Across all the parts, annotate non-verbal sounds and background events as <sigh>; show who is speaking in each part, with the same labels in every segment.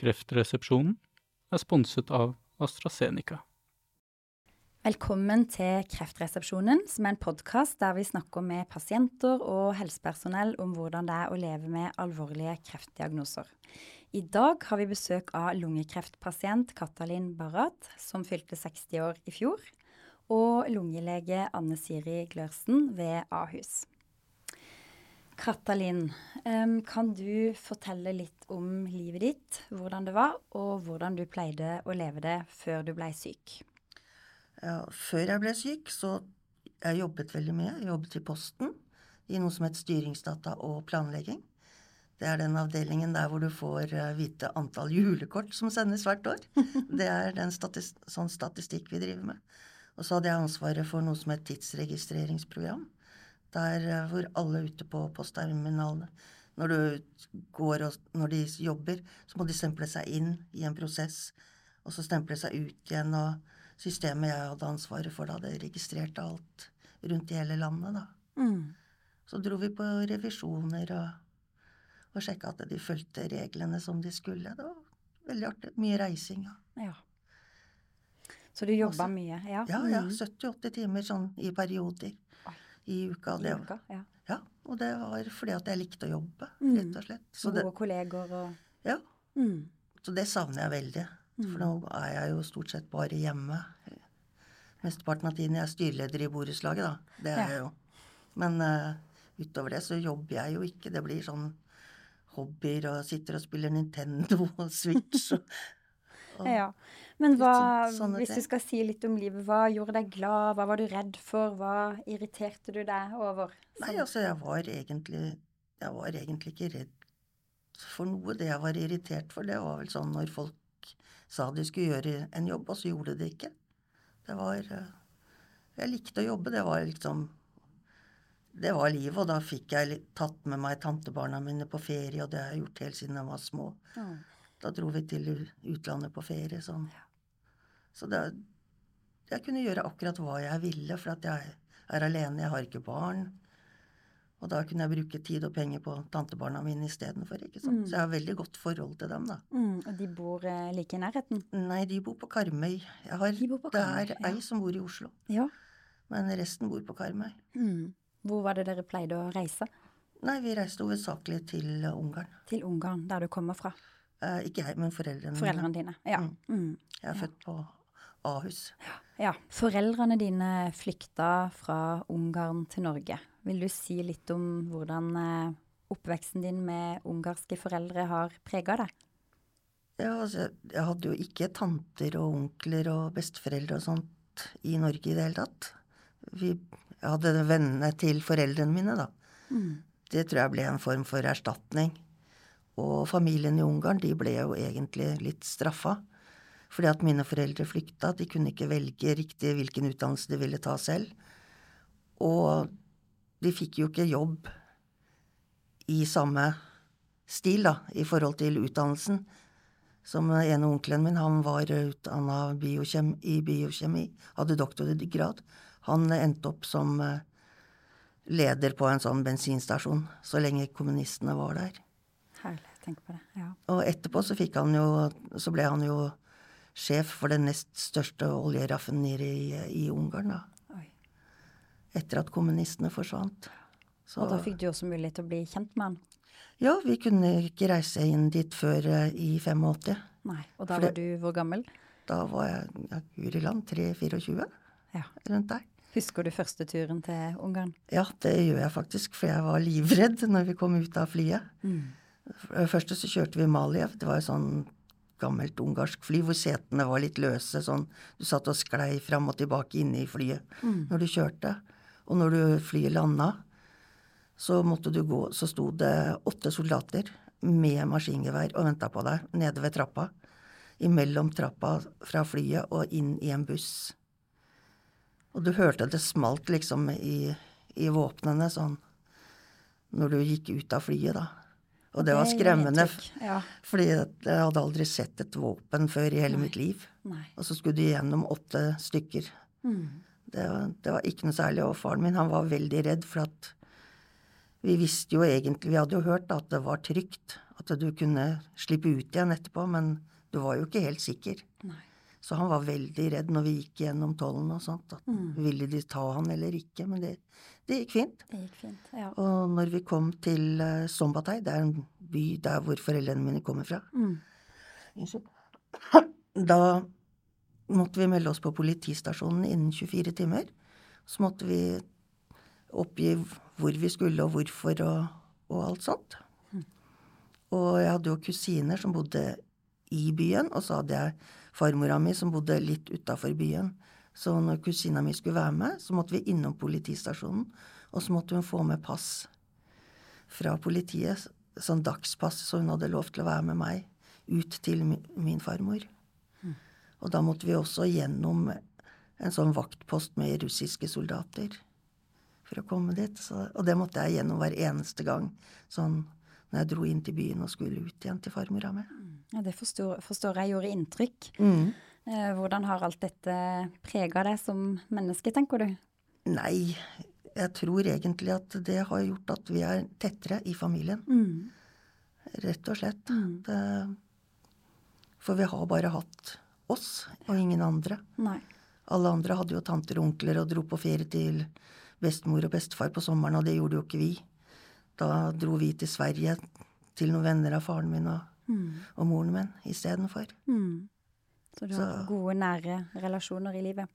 Speaker 1: Kreftresepsjonen er sponset av AstraZeneca.
Speaker 2: Velkommen til Kreftresepsjonen, som er en podkast der vi snakker med pasienter og helsepersonell om hvordan det er å leve med alvorlige kreftdiagnoser. I dag har vi besøk av lungekreftpasient Katalin Barrat, som fylte 60 år i fjor, og lungelege Anne Siri Glørsen ved Ahus. Katalin, kan du fortelle litt om livet ditt, hvordan det var, og hvordan du pleide å leve det før du blei syk?
Speaker 3: Ja, før jeg ble syk, så jeg jobbet veldig mye. Jeg jobbet i Posten i noe som het styringsdata og planlegging. Det er den avdelingen der hvor du får eh, vite antall julekort som sendes hvert år. <laughs> Det er den statis sånn statistikk vi driver med. Og så hadde jeg ansvaret for noe som het tidsregistreringsprogram der eh, hvor alle ute på postterminalene Når du går og når de jobber, så må de stemple seg inn i en prosess, og så stemple seg ut igjen. Og systemet jeg hadde ansvaret for, da hadde registrert alt rundt i hele landet, da. Mm. Så dro vi på revisjoner og, og sjekka at de fulgte reglene som de skulle. Det var veldig artig. Mye reising. Ja.
Speaker 2: ja. Så du jobba mye? Ja,
Speaker 3: ja. ja 70-80 mm. timer sånn i perioder i uka.
Speaker 2: I uka ja.
Speaker 3: ja. Og det var fordi at jeg likte å jobbe,
Speaker 2: mm.
Speaker 3: rett og slett.
Speaker 2: Så Gode kolleger og
Speaker 3: Ja. Mm. Så det savner jeg veldig. For mm. nå er jeg jo stort sett bare hjemme. Mesteparten av tiden jeg er styreleder i borettslaget, da. Det er ja. jeg jo. Men uh, utover det så jobber jeg jo ikke. Det blir sånn hobbyer og sitter og spiller Nintendo og Switch og <laughs>
Speaker 2: ja. Men hva, hvis du skal si litt om livet, hva gjorde deg glad, hva var du redd for, hva irriterte du deg over?
Speaker 3: Nei, altså, jeg var egentlig Jeg var egentlig ikke redd for noe. Det jeg var irritert for, det var vel sånn når folk sa de skulle gjøre en jobb, og så gjorde de det ikke. Det var eh, Jeg likte å jobbe. Det var liksom det var livet, og da fikk jeg tatt med meg tantebarna mine på ferie, og det har jeg gjort helt siden de var små. Mm. Da dro vi til utlandet på ferie sånn. Så det, jeg kunne gjøre akkurat hva jeg ville, for at jeg er alene, jeg har ikke barn. Og da kunne jeg bruke tid og penger på tantebarna mine istedenfor. Mm. Så jeg har veldig godt forhold til dem, da.
Speaker 2: Mm, og de bor eh, like i nærheten?
Speaker 3: Nei, de bor på Karmøy. Har, de bor på Karmøy, det er ei ja. som bor i Oslo. Ja. Men resten bor på Karmøy. Mm.
Speaker 2: Hvor var det dere pleide å reise?
Speaker 3: Nei, vi reiste hovedsakelig til Ungarn.
Speaker 2: Til Ungarn, der du kommer fra?
Speaker 3: Eh, ikke jeg, men foreldrene,
Speaker 2: foreldrene dine. Ja. Mm.
Speaker 3: Mm. Jeg er ja. født på Ahus.
Speaker 2: Ja. Foreldrene dine flykta fra Ungarn til Norge. Vil du si litt om hvordan eh, oppveksten din med ungarske foreldre har prega deg?
Speaker 3: Ja, altså, jeg hadde jo ikke tanter og onkler og besteforeldre og sånt i Norge i det hele tatt. Vi, jeg hadde vennene til foreldrene mine, da. Mm. Det tror jeg ble en form for erstatning. Og familien i Ungarn de ble jo egentlig litt straffa. Fordi at mine foreldre flykta. De kunne ikke velge riktig hvilken utdannelse de ville ta selv. Og de fikk jo ikke jobb i samme stil, da, i forhold til utdannelsen. Som ene onkelen min, han var utdanna biokjem, i biokjemi, hadde doktorgrad. Han endte opp som eh, leder på en sånn bensinstasjon så lenge kommunistene var der.
Speaker 2: Tenk på det. Ja.
Speaker 3: Og etterpå så jo Så ble han jo sjef for den nest største oljeraffineriet i, i Ungarn, da. Oi. Etter at kommunistene forsvant.
Speaker 2: Så, og da fikk du også mulighet til å bli kjent med han?
Speaker 3: Ja, vi kunne ikke reise inn dit før uh, i 85.
Speaker 2: Nei, Og da var du hvor gammel?
Speaker 3: Da var jeg ja, guri land 3-24. Ja. Rundt der.
Speaker 2: Husker du første turen til Ungarn?
Speaker 3: Ja, det gjør jeg faktisk, for jeg var livredd når vi kom ut av flyet. Mm. Først så kjørte vi Maliev. Det var jo sånn gammelt ungarsk fly hvor setene var litt løse. sånn, Du satt og sklei fram og tilbake inne i flyet mm. når du kjørte. Og når du flyet landa, så måtte du gå, så sto det åtte soldater med maskingevær og venta på deg nede ved trappa. Imellom trappa fra flyet og inn i en buss. Og du hørte det smalt liksom i, i våpnene sånn når du gikk ut av flyet, da. Og det var skremmende, ja. fordi jeg hadde aldri sett et våpen før i hele Nei. mitt liv. Nei. Og så skulle du gjennom åtte stykker. Mm. Det, var, det, var, ikke noe særlig. Og faren min han var veldig redd, for at vi visste jo egentlig Vi hadde jo hørt at det var trygt, At du kunne slippe ut igjen etterpå, men du var jo ikke helt sikker.
Speaker 2: Nei.
Speaker 3: Så han var veldig redd når vi gikk gjennom tollen og sånt. At
Speaker 2: Mm.
Speaker 3: Ville de ta han eller ikke? Men det, det gikk fint.
Speaker 2: Det gikk fint. Ja.
Speaker 3: Og når vi kom til uh, Sombatei, det er en by der hvor foreldrene mine kommer fra,
Speaker 2: Mm.
Speaker 3: da måtte vi melde oss på politistasjonen innen 24 timer. Så måtte vi oppgi hvor vi skulle og hvorfor og, og alt sånt. Og jeg hadde jo kusiner som bodde i byen, og så hadde jeg farmora mi som bodde litt utafor byen. Så når kusina mi skulle være med, så måtte vi innom politistasjonen, og så måtte hun få med pass fra politiet, sånn dagspass, så hun hadde lov til å være med meg ut til min farmor. Og da måtte vi også gjennom en sånn vaktpost med russiske soldater for å komme dit. Så, og det måtte jeg gjennom hver eneste gang, sånn når jeg dro inn til byen og skulle ut igjen til farmora mi.
Speaker 2: Ja, det forstår, forstår jeg gjorde inntrykk.
Speaker 3: Mm.
Speaker 2: Eh, hvordan har alt dette prega deg som menneske, tenker du?
Speaker 3: Nei, jeg tror egentlig at det har gjort at vi er tettere i familien.
Speaker 2: Mm.
Speaker 3: Rett og slett. Det, for vi har bare hatt oss og ingen andre.
Speaker 2: Nei.
Speaker 3: Alle andre hadde jo tanter og onkler og dro på ferie til bestemor og bestefar på sommeren, og det gjorde jo ikke vi. Da dro vi til Sverige til noen venner av faren min og, og moren min istedenfor.
Speaker 2: Mm. Så du har
Speaker 3: Så-
Speaker 2: gode, nære relasjoner i livet?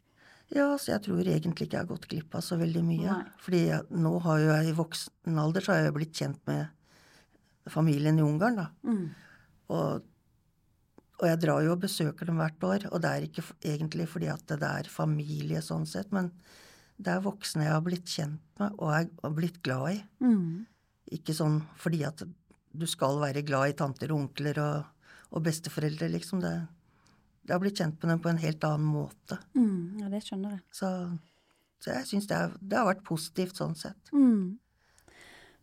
Speaker 3: Ja, så jeg tror egentlig ikke jeg har gått glipp av så veldig mye.
Speaker 2: Nei.
Speaker 3: Fordi jeg, nå har jo jeg i voksen alder så har jeg blitt kjent med familien i Ungarn, da.
Speaker 2: Mm.
Speaker 3: Og, og jeg drar jo og besøker dem hvert år, og det er ikke egentlig fordi at det er familie sånn sett, men det er voksne jeg har blitt kjent med og er blitt glad i.
Speaker 2: Mm.
Speaker 3: Ikke sånn fordi at du skal være glad i tanter og onkler og, og besteforeldre, liksom. Det, det har blitt kjent med dem på en helt annen måte.
Speaker 2: Mm. Ja, det skjønner jeg.
Speaker 3: Så, så jeg syns det, det har vært positivt sånn sett.
Speaker 2: Mm.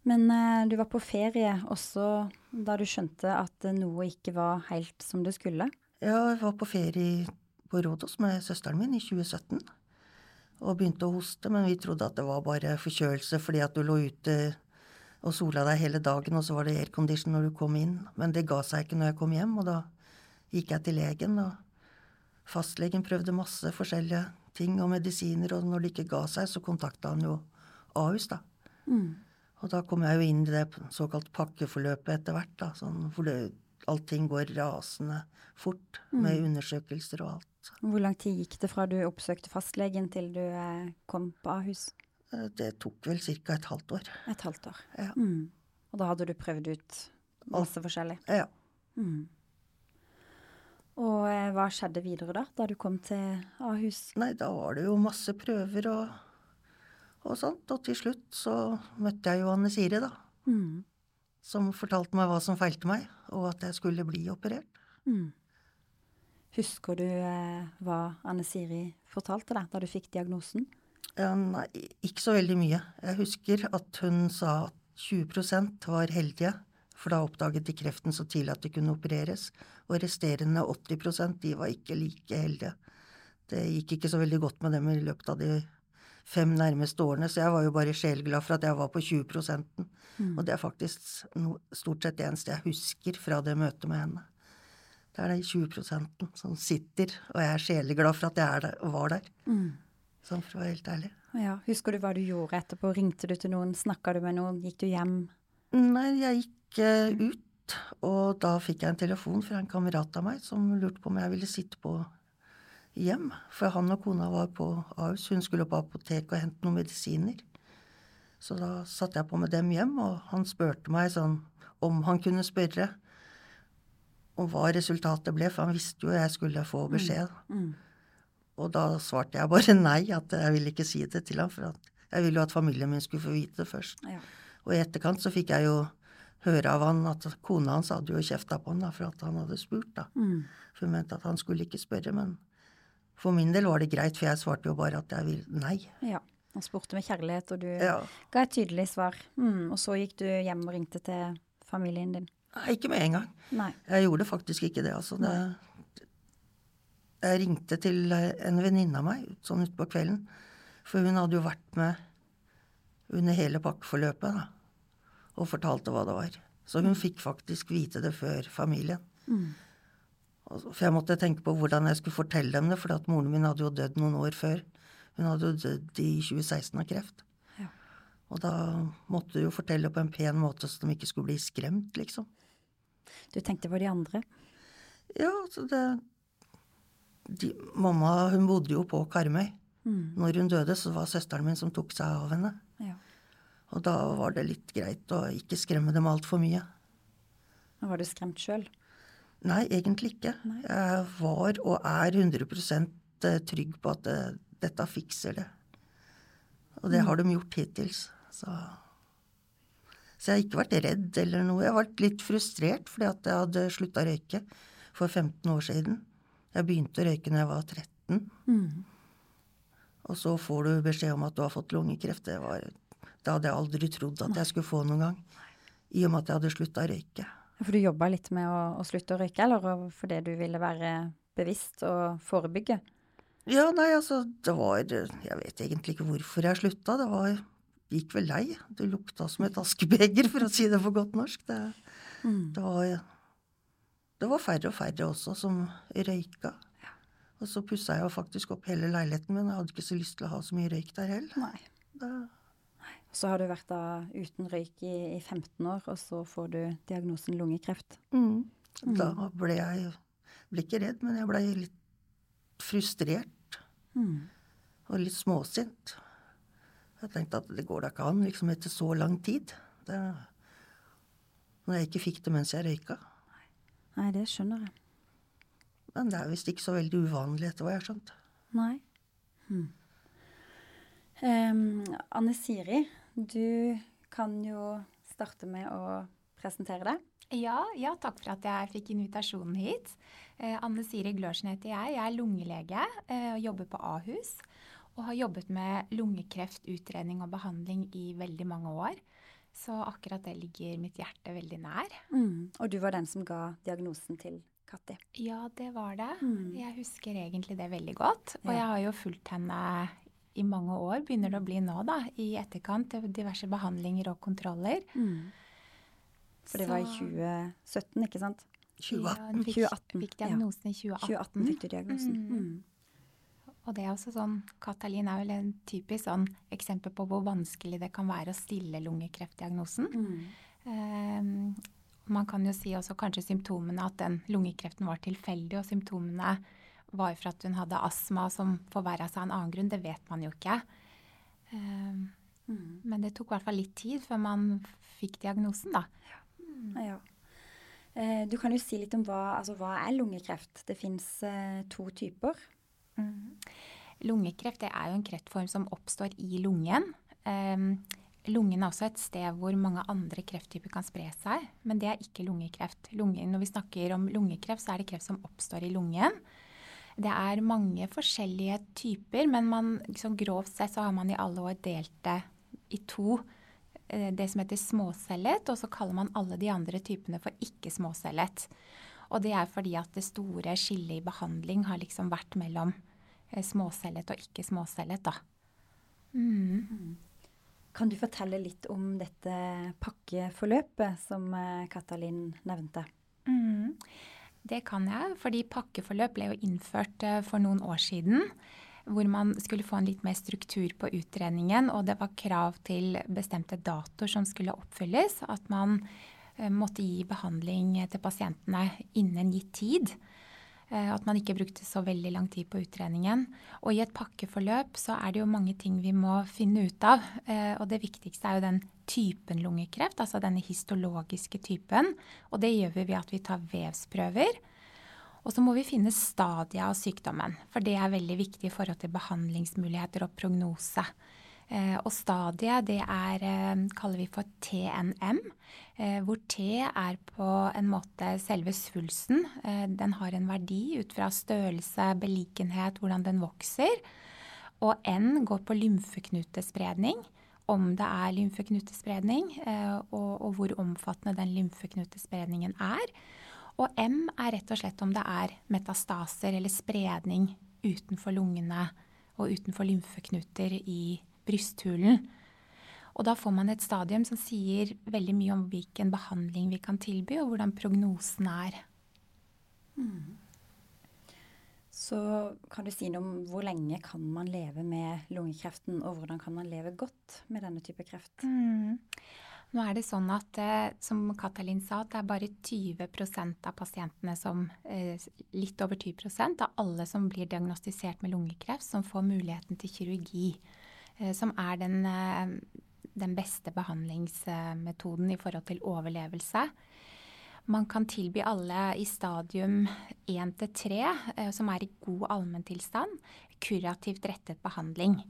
Speaker 2: Men eh, du var på ferie også da du skjønte at noe ikke var helt som det skulle?
Speaker 3: Ja, jeg var på ferie på Rådås med søsteren min i 2017. Og begynte å hoste, men vi trodde at det var bare forkjølelse fordi at du lå ute og sola deg hele dagen, og så var det aircondition når du kom inn. Men det ga seg ikke når jeg kom hjem, og da gikk jeg til legen, og fastlegen prøvde masse forskjellige ting og medisiner, og når det ikke ga seg, så kontakta han jo Ahus, da.
Speaker 2: Mm.
Speaker 3: Og da kom jeg jo inn i det såkalt pakkeforløpet etter hvert, da, sånn, hvor det, allting går rasende fort med undersøkelser og alt.
Speaker 2: Hvor lang tid gikk det fra du oppsøkte fastlegen til du eh, kom på Ahus?
Speaker 3: Eh, Det tok vel ca. et halvt år.
Speaker 2: Et halvt år.
Speaker 3: Ja.
Speaker 2: Mm. Og da hadde du prøvd ut masse forskjellig?
Speaker 3: Ja.
Speaker 2: Mm. Og eh, hva skjedde videre da, da du kom til Ahus?
Speaker 3: Nei, da var det jo masse prøver og, og sånt. Og til slutt så møtte jeg jo Anne Siri, da.
Speaker 2: Mm.
Speaker 3: Som fortalte meg hva som feilte meg, og at jeg skulle bli operert.
Speaker 2: Mm. Husker du eh, hva Anne Siri fortalte deg da du fikk diagnosen?
Speaker 3: Ja, nei, ikke så veldig mye. Jeg husker at hun sa at 20% var heldige, for da oppdaget de kreften så tidlig at de kunne opereres. Og resterende 80% de var ikke like heldige. Det gikk ikke så veldig godt med dem i løpet av de fem nærmeste årene, så jeg var jo bare sjelglad for at jeg var på 20 mm. Og det er faktisk no, stort sett det eneste jeg husker fra det møtet med henne. Det er de 20% som sitter, og jeg er sjeleglad for at jeg er der, var der.
Speaker 2: Mm.
Speaker 3: Sånn for å være helt ærlig.
Speaker 2: Ja, Husker du hva du gjorde etterpå? Ringte du til noen? Snakka du med noen? Gikk du hjem?
Speaker 3: Nei, jeg gikk uh, ut, og da fikk jeg en telefon fra en kamerat av meg som lurte på om jeg ville sitte på hjem. For han og kona var på Ahus, hun skulle på apoteket og hente noen medisiner. Så da satte jeg på med dem hjem, og han spurte meg sånn om han kunne spørre om hva resultatet ble, for han visste jo jeg skulle få beskjed.
Speaker 2: Mm.
Speaker 3: Og da svarte jeg bare <laughs> nei, at jeg ville ikke si det til ham, for at jeg ville jo at familien min skulle få vite det først.
Speaker 2: Ja.
Speaker 3: Og i etterkant så fikk jeg jo høre av han at kona hans hadde jo kjefta på han da, for at han hadde spurt, da.
Speaker 2: Mm.
Speaker 3: For hun mente at han skulle ikke spørre, men for min del var det greit, for jeg svarte jo bare at jeg ville nei.
Speaker 2: ja. Han spurte med kjærlighet, og du
Speaker 3: Ja.
Speaker 2: ga et tydelig svar. Mm. Og så gikk du hjem og ringte til familien din.
Speaker 3: Nei, ikke med en gang.
Speaker 2: Nei.
Speaker 3: Jeg gjorde faktisk ikke det, altså. Det, jeg ringte til en venninne av meg sånn utpå kvelden, for hun hadde jo vært med under hele pakkeforløpet, da, og fortalte hva det var. Så hun fikk faktisk vite det før familien.
Speaker 2: Mm.
Speaker 3: For jeg måtte tenke på hvordan jeg skulle fortelle dem det, for at moren min hadde jo dødd noen år før. Hun hadde jo dødd i 2016 av kreft.
Speaker 2: Ja.
Speaker 3: Og da måtte du jo fortelle på en pen måte så de ikke skulle bli skremt, liksom.
Speaker 2: Du tenkte på de andre?
Speaker 3: Ja, altså det de, Mamma hun bodde jo på Karmøy.
Speaker 2: Mm.
Speaker 3: Når hun døde, så var søsteren min som tok seg av henne.
Speaker 2: Ja.
Speaker 3: Og da var det litt greit å ikke skremme dem altfor mye.
Speaker 2: Var du skremt sjøl?
Speaker 3: Nei, egentlig ikke.
Speaker 2: Nei.
Speaker 3: Jeg var og er 100% trygg på at det, dette fikser det. Og det har de gjort hittils. Så. så jeg har ikke vært redd eller noe. Jeg har vært litt frustrert fordi at jeg hadde slutta å røyke for 15 år siden. Jeg begynte å røyke når jeg var 13,
Speaker 2: Mm.
Speaker 3: og så får du beskjed om at du har fått lungekreft. Det, var, det hadde jeg aldri trodd at jeg skulle få noen gang. I og med at jeg hadde slutta å røyke.
Speaker 2: For du jobba litt med å, å slutte å røyke, eller fordi du ville være bevisst og forebygge?
Speaker 3: Ja, nei, altså, det var Jeg vet egentlig ikke hvorfor jeg slutta. Det var Gikk vel lei. Det lukta som et askebeger, for å si det på godt norsk. Det,
Speaker 2: Mm.
Speaker 3: det var Det var færre og færre også som røyka. Og så pussa jeg jo faktisk opp hele leiligheten men Jeg hadde ikke så lyst til å ha så mye røyk der heller.
Speaker 2: Nei.
Speaker 3: Nei.
Speaker 2: Så har du vært da uten røyk i, i 15 år, og så får du diagnosen lungekreft.
Speaker 3: mm. Da ble jeg Ble ikke redd, men jeg ble litt frustrert.
Speaker 2: Mm.
Speaker 3: og litt småsint. Jeg tenkte at det går da ikke an, liksom etter så lang tid. Det, når jeg ikke fikk det mens jeg røyka.
Speaker 2: Nei, det skjønner jeg.
Speaker 3: Men det er visst ikke så veldig uvanlig, etter hva jeg har skjønt.
Speaker 2: Nei. Hmm. Um, Anne Siri, du kan jo starte med å presentere deg.
Speaker 4: Ja, ja, takk for at jeg fikk invitasjonen hit. Eh, Anne Siri Glørsen heter jeg. Jeg er lungelege eh, og jobber på Ahus. Og har jobbet med lungekreftutredning og behandling i veldig mange år. Så akkurat det ligger mitt hjerte veldig nær.
Speaker 2: Mm. Og du var den som ga diagnosen til Katti.
Speaker 4: Ja, det var det.
Speaker 2: Mm.
Speaker 4: Jeg husker egentlig det veldig godt. Og
Speaker 2: Ja.
Speaker 4: jeg har jo fulgt henne i mange år, begynner det å bli nå, da, i etterkant. Diverse behandlinger og kontroller.
Speaker 2: For det var i 2017, ikke sant?
Speaker 3: 2018.
Speaker 4: Ja, hun fikk,
Speaker 2: 2018,
Speaker 4: fikk
Speaker 2: ja.
Speaker 4: diagnosen i 2018.
Speaker 2: 2018 fikk du diagnosen.
Speaker 4: Mm.
Speaker 2: Mm.
Speaker 4: Og det er også sånn, Katalin er vel en typisk sånn eksempel på hvor vanskelig det kan være å stille lungekreftdiagnosen.
Speaker 2: Mm.
Speaker 4: Ehm, man kan jo si også kanskje symptomene at den lungekreften var tilfeldig, og symptomene var for at hun hadde astma som forverra seg av en annen grunn. Det vet man jo ikke. Ehm,
Speaker 2: Mm.
Speaker 4: men det tok i hvert fall litt tid før man fikk diagnosen, da.
Speaker 2: Ja. Eh, Du kan jo si litt om hva, altså, hva er lungekreft. Det fins eh, to typer.
Speaker 4: Lungekreft det er jo en kreftform som oppstår i lungen. Um, lungen er også et sted hvor mange andre krefttyper kan spre seg, men det er ikke lungekreft. Lungen, når vi snakker om lungekreft, så er det kreft som oppstår i lungen. Det er mange forskjellige typer, men man, liksom grovt sett så har man i alle år delt det i to. Eh, Det som heter småcellet, og så kaller man alle de andre typene for ikke-småcellet. Og det er fordi at det store skillet i behandling har liksom vært mellom eh, småcellet og ikke-småcellet, da. Mm.
Speaker 2: Kan du fortelle litt om dette pakkeforløpet som eh, Katalin nevnte?
Speaker 4: Mm. Det kan jeg, fordi pakkeforløp ble jo innført eh, for noen år siden. Hvor man skulle få en litt mer struktur på utredningen, og det var krav til bestemte datoer som skulle oppfylles. At man måtte gi behandling til pasientene innen gitt tid. Eh, At man ikke brukte så veldig lang tid på utredningen. Og i et pakkeforløp så er det jo mange ting vi må finne ut av. Eh, Og det viktigste er jo den typen lungekreft, altså denne histologiske typen. Og det gjør vi ved at vi tar vevsprøver. Og så må vi finne stadia av sykdommen, for det er veldig viktig i forhold til behandlingsmuligheter og prognose. Eh, og stadiet det er, eh, kaller vi for TNM, eh, hvor T er på en måte selve svulsten. Den har en verdi ut fra størrelse, beliggenhet, hvordan den vokser. Og N går på lymfeknutespredning, om det er lymfeknutespredning, og, og hvor omfattende den lymfeknutespredningen er. Og M er rett og slett om det er metastaser eller spredning utenfor lungene og utenfor lymfeknuter i brysthulen. Og da får man et stadium som sier veldig mye om hvilken behandling vi kan tilby, og hvordan prognosen er.
Speaker 2: Mm. Så kan du si noe om hvor lenge kan man leve med lungekreften, og hvordan kan man leve godt med denne type kreft?
Speaker 4: Mm. Nå er det sånn at, eh, som Katalin sa, det er bare 20% av pasientene som eh, Litt over 20 av alle som blir diagnostisert med lungekreft, som får muligheten til kirurgi. Eh, som er den, den beste behandlingsmetoden i forhold til overlevelse. Man kan tilby alle i stadium 1 til 3, som er i god allmenntilstand, kurativt rettet behandling.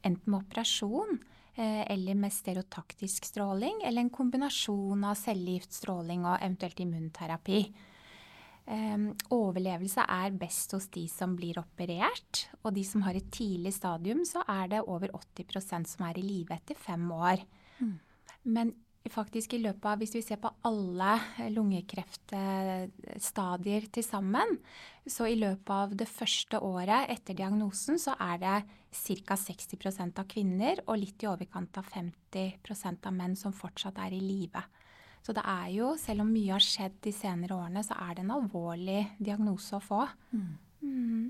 Speaker 4: Enten med operasjon Eh, eller med stereotaktisk stråling, eller en kombinasjon av cellegiftstråling og eventuelt immunterapi. Um, overlevelse er best hos de som blir operert, og de som har et tidlig stadium, så er det over 80% som er i live etter fem år. Mm. Men faktisk i løpet av, hvis vi ser på alle lungekreftstadier til sammen, så i løpet av det første året etter diagnosen så er det ca. 60% av kvinner og litt i overkant av 50% av menn som fortsatt er i live. Så det er jo, selv om mye har skjedd de senere årene, så er det en alvorlig diagnose å få. Mm. Mm.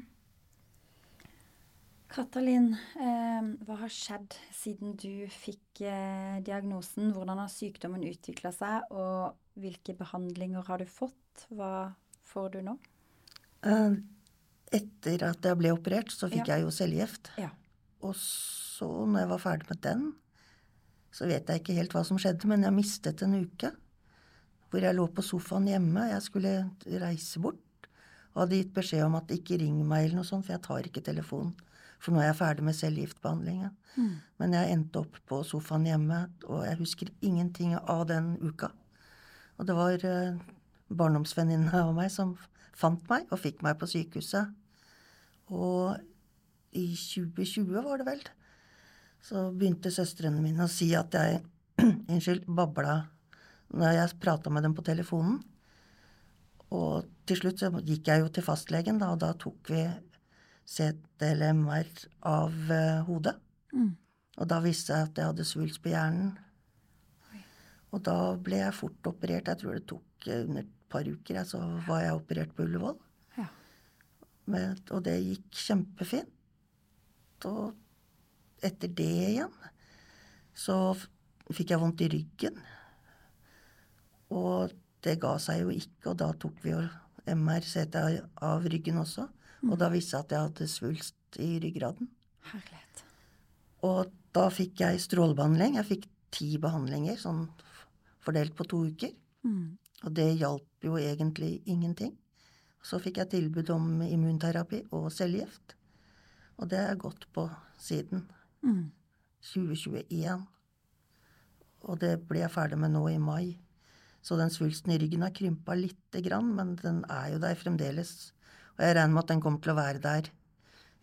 Speaker 2: Katalin, eh, hva har skjedd siden du fikk eh, diagnosen? Hvordan har sykdommen utvikla seg, og hvilke behandlinger har du fått? Hva får du nå?
Speaker 3: Uh, etter at jeg ble operert, så fikk ja. jeg jo cellegift.
Speaker 2: Ja.
Speaker 3: Og så, når jeg var ferdig med den, så vet jeg ikke helt hva som skjedde, men jeg mistet en uke. Hvor jeg lå på sofaen hjemme. Jeg skulle reise bort. Og hadde gitt beskjed om at ikke ring meg eller noe sånt, for jeg tar ikke telefonen. For nå er jeg ferdig med cellegiftbehandlingen. Mm. Men jeg endte opp på sofaen hjemme, og jeg husker ingenting av den uka. Og det var eh, barndomsvenninna av meg som fant meg og fikk meg på sykehuset. Og i 2020, var det vel, så begynte søstrene mine å si at jeg <clears throat> unnskyld, babla når jeg prata med dem på telefonen. Og til slutt så gikk jeg jo til fastlegen, da, og da tok vi CT-MR av uh, hodet. Mm. Og da viste jeg at jeg hadde svulst på hjernen. Oi. Og da ble jeg fort operert. Jeg tror det tok uh, under et par uker, så var jeg operert på Ullevål. Ja. Men, og det gikk kjempefint. Og etter det igjen så fikk jeg vondt i ryggen. Og det ga seg jo ikke, og da tok vi jo MR-CT av ryggen også. Og da viste jeg at jeg hadde svulst i ryggraden.
Speaker 2: Herlighet.
Speaker 3: Og da fikk jeg strålebehandling. Jeg fikk ti behandlinger sånn fordelt på to uker. Mm. Og det hjalp jo egentlig ingenting. Så fikk jeg tilbud om immunterapi og cellegift. Og det har jeg gått på siden mm. 2021. Og det ble jeg ferdig med nå i mai. Så den svulsten i ryggen har krympa lite grann, men den er jo der fremdeles. Og jeg regner med at den kommer til å være der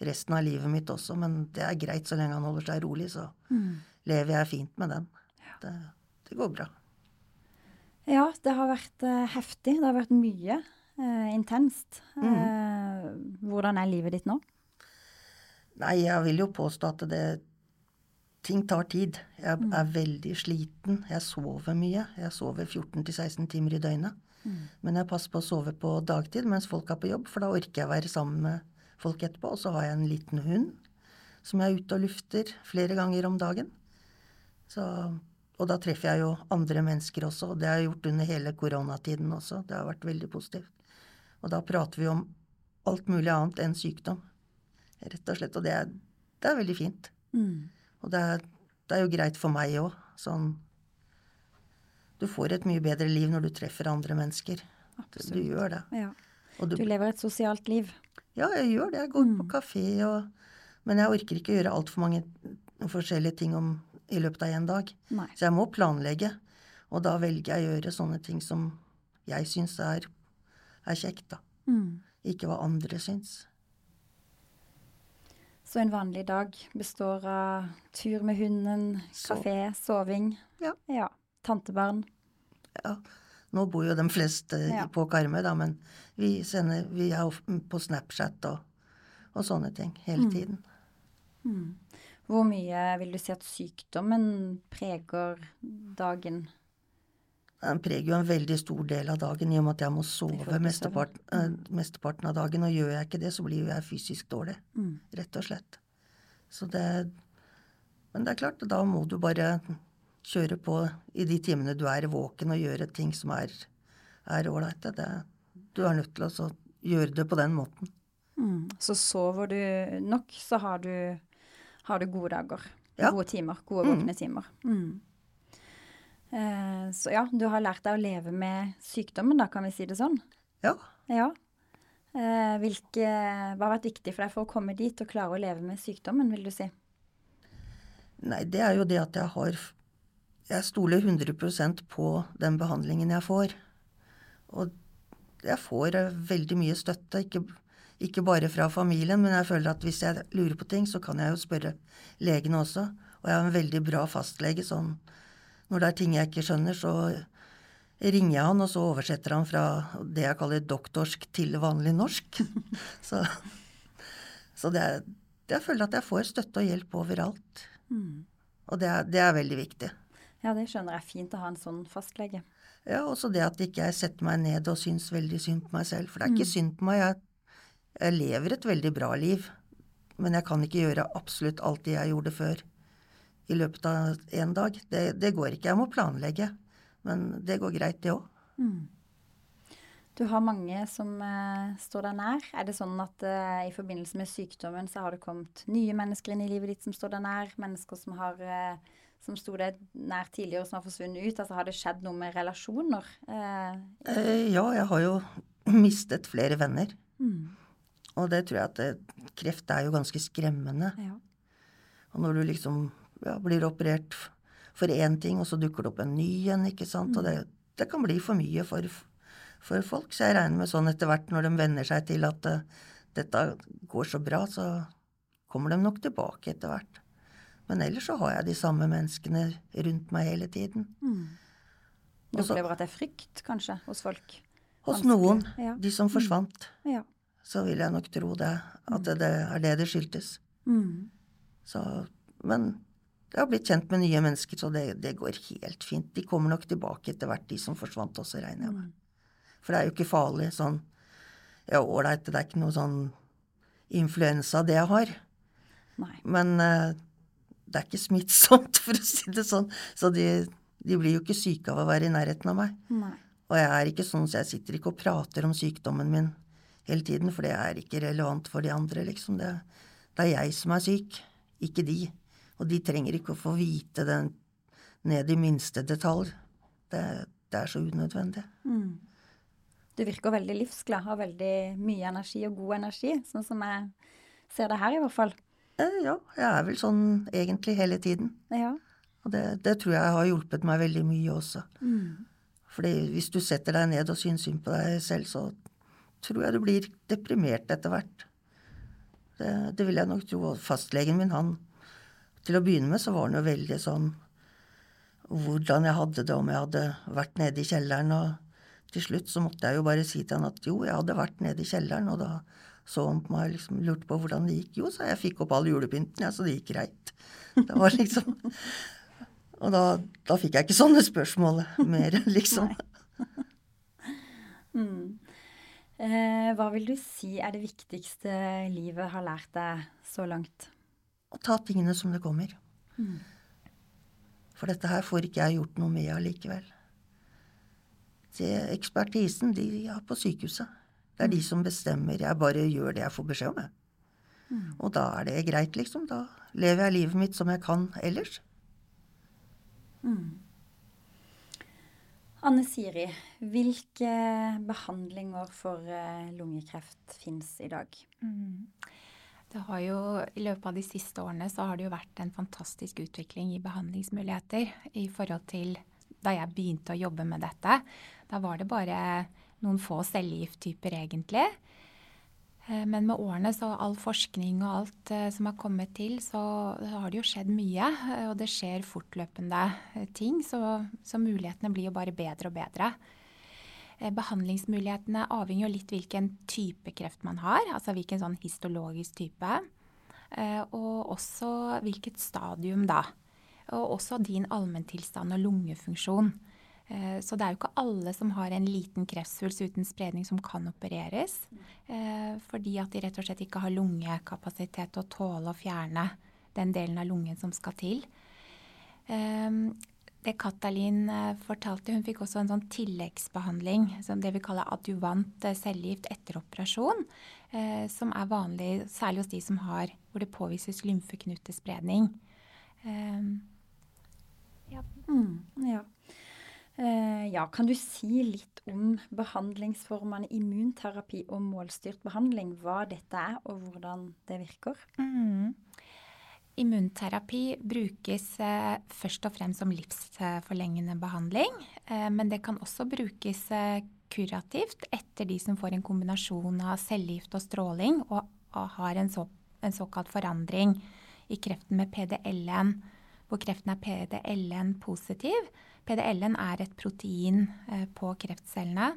Speaker 3: resten av livet mitt også, men det er greit så lenge han holder seg rolig, så mm. lever jeg fint med den. Ja. Det, det, går bra.
Speaker 2: Ja, det har vært uh, heftig. Det har vært mye. Uh, intenst. Mm. Uh, hvordan er livet ditt nå?
Speaker 3: Nei, jeg vil jo påstå at det Ting tar tid. Jeg mm. er veldig sliten. Jeg sover mye. Jeg sover 14-16 timer i døgnet. Mm. Men jeg passer på å sove på dagtid mens folk er på jobb, for da orker jeg å være sammen med folk etterpå. Og så har jeg en liten hund som jeg er ute og lufter flere ganger om dagen. Så, og da treffer jeg jo andre mennesker også, og det har jeg gjort under hele koronatiden også. Det har vært veldig positivt. Og da prater vi om alt mulig annet enn sykdom, rett og slett. Og det er, det er veldig fint. Mm. Og det er, det er, jo greit for meg òg, sånn du får et mye bedre liv når du treffer andre mennesker. Absolutt. Du gjør det.
Speaker 2: Ja. Du, du, lever et sosialt liv.
Speaker 3: Ja, jeg gjør det. Jeg går mm. på kafé og Men jeg orker ikke gjøre altfor mange forskjellige ting om, i løpet av én dag.
Speaker 2: Nei.
Speaker 3: Så jeg må planlegge. Og da velger jeg å gjøre sånne ting som jeg syns er, er kjekt, da. Mm. Ikke hva andre syns.
Speaker 2: Så en vanlig dag består av tur med hunden, kafé, soving?
Speaker 3: Ja.
Speaker 2: ja tantebarn?
Speaker 3: Ja. Nå bor jo de fleste ja. på Karmøy, da, men vi, sender, vi er på Snapchat og, og sånne ting hele mm. tiden.
Speaker 2: Mm. Hvor mye vil du si at sykdommen preger dagen?
Speaker 3: Den preger jo en veldig stor del av dagen i og med at jeg må sove mesteparten, mm. mesteparten av dagen. Og gjør jeg ikke det, så blir jo jeg fysisk dårlig.
Speaker 2: Mm.
Speaker 3: Rett og slett. Så det Men det er klart, da må du bare kjøre på i de timene du er våken, og gjøre ting som er ålreite. Du er nødt til å så gjøre det på den måten.
Speaker 2: Mm. Så sover du nok, så har du, har du gode dager.
Speaker 3: Ja.
Speaker 2: Gode timer. Gode
Speaker 3: Mm.
Speaker 2: våkne timer. Mm. Eh, så ja, du har lært deg å leve med sykdommen, da, kan vi si det sånn?
Speaker 3: Ja.
Speaker 2: Ja. Eh, hvilke, hva har vært viktig for deg for å komme dit og klare å leve med sykdommen, vil du si?
Speaker 3: Nei, det er jo det at jeg har Jeg stoler 100% på den behandlingen jeg får. Og jeg får eh, veldig mye støtte, ikke, ikke bare fra familien, men jeg føler at hvis jeg lurer på ting, så kan jeg jo spørre legene også. Og jeg har en veldig bra fastlege, sånn når det er ting jeg ikke skjønner, så ringer jeg han, og så oversetter han fra det jeg kaller doktorsk til vanlig norsk. <laughs> så så det er, jeg føler at jeg får støtte og hjelp overalt.
Speaker 2: Mm.
Speaker 3: Og det er, det er veldig viktig.
Speaker 2: Ja, det skjønner jeg. Fint å ha en sånn fastlege.
Speaker 3: Ja, også det at ikke jeg setter meg ned og syns veldig synd på meg selv. For det er ikke
Speaker 2: Mm.
Speaker 3: synd på meg. Jeg, jeg lever et veldig bra liv. Men jeg kan ikke gjøre absolutt alt det jeg gjorde før i løpet av én dag. Det, det går ikke. Jeg må planlegge. Men det går greit, det òg.
Speaker 2: Mm. Du har mange som uh, står deg nær. Er det sånn at uh, i forbindelse med sykdommen så har det kommet nye mennesker inn i livet ditt som står deg nær? Mennesker som har eh, som sto deg nær tidligere, som har forsvunnet ut? Altså Har det skjedd noe med relasjoner?
Speaker 3: Ja, jeg har jo <clears throat> mistet flere venner.
Speaker 2: mm.
Speaker 3: Og det tror jeg at det, kreft er jo ganske skremmende.
Speaker 2: Ja.
Speaker 3: Og når du liksom ja, blir operert for én ting, og så dukker det opp en ny en, ikke sant. Og det, det kan bli for mye for, for folk. Så jeg regner med sånn etter hvert, når de venner seg til at uh, dette går så bra, så kommer de nok tilbake etter hvert. Men ellers så har jeg de samme menneskene rundt meg hele tiden.
Speaker 2: Mm. Du opplever at det er frykt, kanskje, hos folk?
Speaker 3: Hos noen,
Speaker 2: ja.
Speaker 3: de som forsvant,
Speaker 2: Ja.
Speaker 3: så vil jeg nok tro det. At det, det er det det skyldtes.
Speaker 2: Mm.
Speaker 3: Så, men jeg har blitt kjent med nye mennesker, så det, det går helt fint. De kommer nok tilbake etter hvert, de som forsvant også, regner jeg med. For det er jo ikke farlig sånn Ja, ålreit, det er ikke noe sånn influensa det jeg har.
Speaker 2: Nei.
Speaker 3: Men uh, det er ikke smittsomt, <laughs> for å si det sånn. Så de, de blir jo ikke syke av å være i nærheten av meg.
Speaker 2: Nei.
Speaker 3: Og jeg er ikke sånn, så jeg sitter ikke og prater om sykdommen min hele tiden, for det er ikke relevant for de andre, liksom. Det, det er jeg som er syk, ikke de. Og de trenger ikke å få vite det ned i minste detalj. Det, det er så unødvendig.
Speaker 2: Mm. Du virker veldig livsglad, har veldig mye energi og god energi, sånn som jeg ser det her i hvert fall.
Speaker 3: Eh, ja, jeg er vel sånn egentlig hele tiden.
Speaker 2: Ja.
Speaker 3: Og det, det tror jeg har hjulpet meg veldig mye også.
Speaker 2: Mm.
Speaker 3: Fordi hvis du setter deg ned og syns synd på deg selv, så tror jeg du blir deprimert etter hvert. Det, det vil jeg nok tro. Og fastlegen min, han Til å begynne med så var han jo veldig sånn Hvordan jeg hadde det, om jeg hadde vært nede i kjelleren. Og til slutt så måtte jeg jo bare si til han at jo, jeg hadde vært nede i kjelleren, og da så han på meg og liksom lurte på hvordan det gikk. Jo, sa jeg, fikk opp all julepynten, ja, så det gikk greit. Det var liksom <laughs> Og da, da fikk jeg ikke sånne spørsmål mer, <laughs> liksom. <laughs>
Speaker 2: Mm. Eh, hva vil du si er det viktigste livet har lært deg så langt?
Speaker 3: Og ta tingene som det kommer.
Speaker 2: Mm.
Speaker 3: For dette her får ikke jeg gjort noe med allikevel. Det, ekspertisen, de har på sykehuset. Det er de som bestemmer. Jeg bare gjør det jeg får beskjed om, jeg. Og da er det greit, liksom. Da lever jeg livet mitt som jeg kan ellers.
Speaker 2: Anne Siri, hvilke behandlinger for eh, lungekreft fins i dag?
Speaker 4: Mm. Det har jo, I løpet av de siste årene så har det jo vært en fantastisk utvikling i behandlingsmuligheter i forhold til da jeg begynte å jobbe med dette. Da var det bare noen få cellegifttyper egentlig. Eh, Men med årene, så all forskning og alt eh, som har kommet til, så har det jo skjedd mye. eh, Og det skjer fortløpende ting, så, så mulighetene blir jo bare bedre og bedre. Eh, Behandlingsmulighetene avhenger jo litt hvilken type kreft man har, altså hvilken sånn histologisk type. Eh, og også hvilket stadium da. Og også din allmenntilstand og lungefunksjon. Eh, så det er jo ikke alle som har en liten kreftsvulst uten spredning som kan opereres. Fordi at de rett og slett ikke har lungekapasitet til å tåle å fjerne den delen av lungen som skal til. Eh, det Katalin fortalte, hun fikk også en sånn tilleggsbehandling, som det vi kaller adjuvant cellegift etter operasjon. Som er vanlig særlig hos de som har hvor det påvises lymfeknutespredning.
Speaker 2: Ja. Mm, ja. Ja, kan du si litt om behandlingsformene immunterapi og målstyrt behandling? Hva dette er, og hvordan det virker?
Speaker 4: Mm. Immunterapi brukes uh, først og fremst som livsforlengende behandling. Uh, men det kan også brukes kurativt etter de som får en kombinasjon av cellegift og stråling, og, har en, så, en såkalt forandring i kreften med PDL-en, hvor kreften er PDL-en positiv PDL-en er et protein eh, på kreftcellene.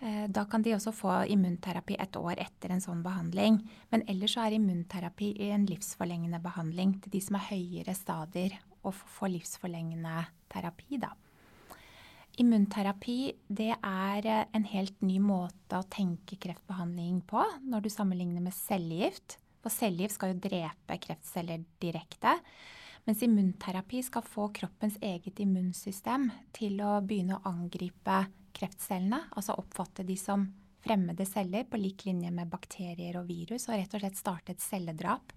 Speaker 4: Eh, da kan de også få immunterapi et år etter en sånn behandling. Men ellers er immunterapi en livsforlengende behandling til de som er høyere stadier og får livsforlengende terapi. da. Immunterapi det er eh, en helt ny måte å tenke kreftbehandling på når du sammenligner med cellegift. For cellegift skal jo drepe kreftceller direkte. Mens immunterapi skal få kroppens eget immunsystem til å begynne å angripe kreftcellene, altså oppfatte de som fremmede celler på lik linje med bakterier og virus, og rett og slett starte et celledrap.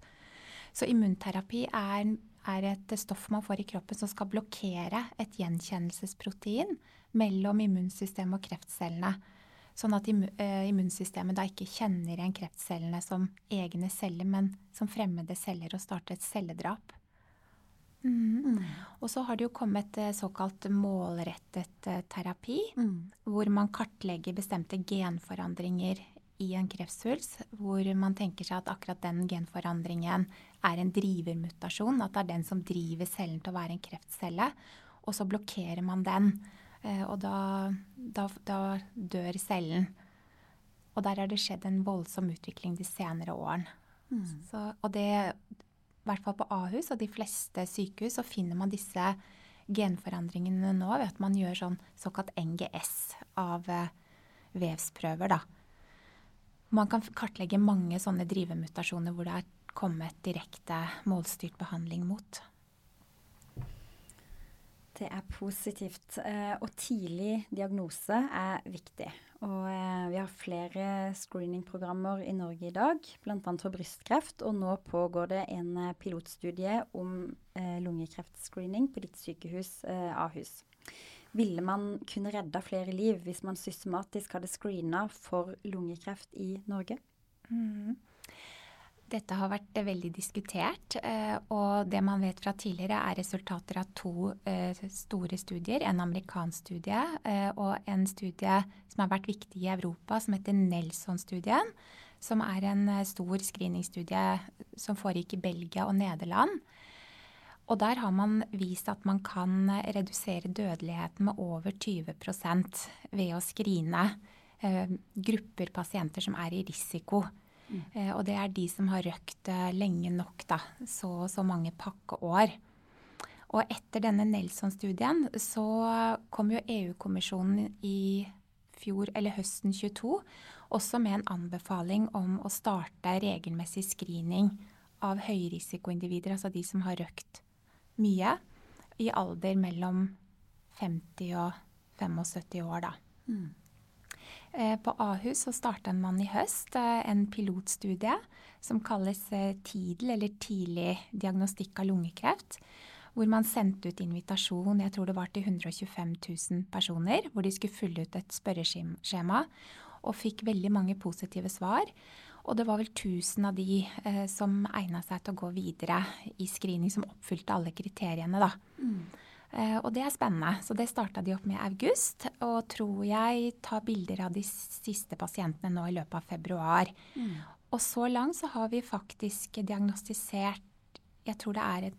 Speaker 4: Så immunterapi er, er et stoff man får i kroppen som skal blokkere et gjenkjennelsesprotein mellom immunsystemet og kreftcellene. Sånn at eh, immunsystemet da ikke kjenner igjen kreftcellene som egne celler, men som fremmede celler og starter et celledrap. Mm. Mm. Og så har det jo kommet eh, såkalt målrettet eh, terapi, mm. hvor man kartlegger bestemte genforandringer i en kreftsvulst, hvor man tenker seg at akkurat den genforandringen er en drivermutasjon, at det er den som driver cellen til å være en kreftcelle, og så blokkerer man den. Eh, og da, da, da dør cellen. Og der har det skjedd en voldsom utvikling de senere årene. Mm. Så, og det i hvert fall på Ahus og de fleste sykehus, så finner man disse genforandringene nå ved at man gjør sånn såkalt NGS av eh, vevsprøver. Da. Man kan kartlegge mange sånne drivemutasjoner hvor det er kommet direkte målstyrt behandling mot.
Speaker 2: Det er positivt. Eh, og tidlig diagnose er viktig. Og eh, vi har flere screeningprogrammer i Norge i dag, bl.a. for brystkreft. Og nå pågår det en eh, pilotstudie om lungekreftscreening på ditt sykehus, Ahus. Ville man kunne redda flere liv hvis man systematisk hadde screena for lungekreft i Norge? Mm.
Speaker 4: Dette har vært eh, veldig diskutert, eh, og det man vet fra tidligere er resultater av to eh, store studier. En amerikansk studie og en studie som har vært viktig i Europa, som heter Nelson-studien. Som er en stor screeningstudie som foregikk i Belgia og Nederland. Og der har man vist at man kan redusere dødeligheten med over 20% ved å skrine grupper pasienter som er i risiko Eh, og det er de som har røkt eh, lenge nok, da. Så og så mange pakkeår. Og etter denne Nelson-studien så kom jo EU-kommisjonen i fjor, eller høsten 22, også med en anbefaling om å starte regelmessig screening av høyrisikoindivider, altså de som har røkt mye, i alder mellom 50 og 75 år, da. Mm. Eh, på Ahus så starta man i høst eh, en pilotstudie som kalles eh, TIDL, eller tidlig diagnostikk av lungekreft. Hvor man sendte ut invitasjon jeg tror det var til 125 000 personer. Hvor de skulle fylle ut et spørreskjema. Og fikk veldig mange positive svar. Og det var vel 1000 av de eh, som egna seg til å gå videre i screening, som oppfylte alle kriteriene. da. Mm. Eh, og det er spennende. Så det starta de opp med i august. Og tror jeg tar bilder av de siste pasientene nå i løpet av februar. Mm. Og så langt så har vi faktisk diagnostisert jeg tror det er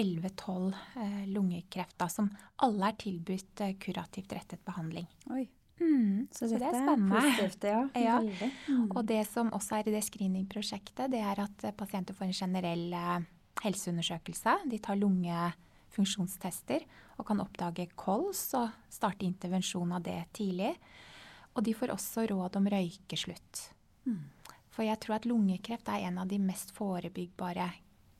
Speaker 4: 11-12 eh, lungekreft som alle er tilbudt eh, kurativt rettet behandling.
Speaker 2: Oi.
Speaker 4: Mm,
Speaker 2: Så,
Speaker 4: så det er spennende.
Speaker 2: positivt, ja. <laughs>
Speaker 4: Ja.
Speaker 2: Mm.
Speaker 4: Og det som også er i det screeningprosjektet, det er at pasienter får en generell eh, helseundersøkelse. De tar lungefunksjonstester og kan oppdage kols og starte intervensjon av det tidlig. Og de får også råd om røykeslutt. For jeg tror at lungekreft er en av de mest forebyggbare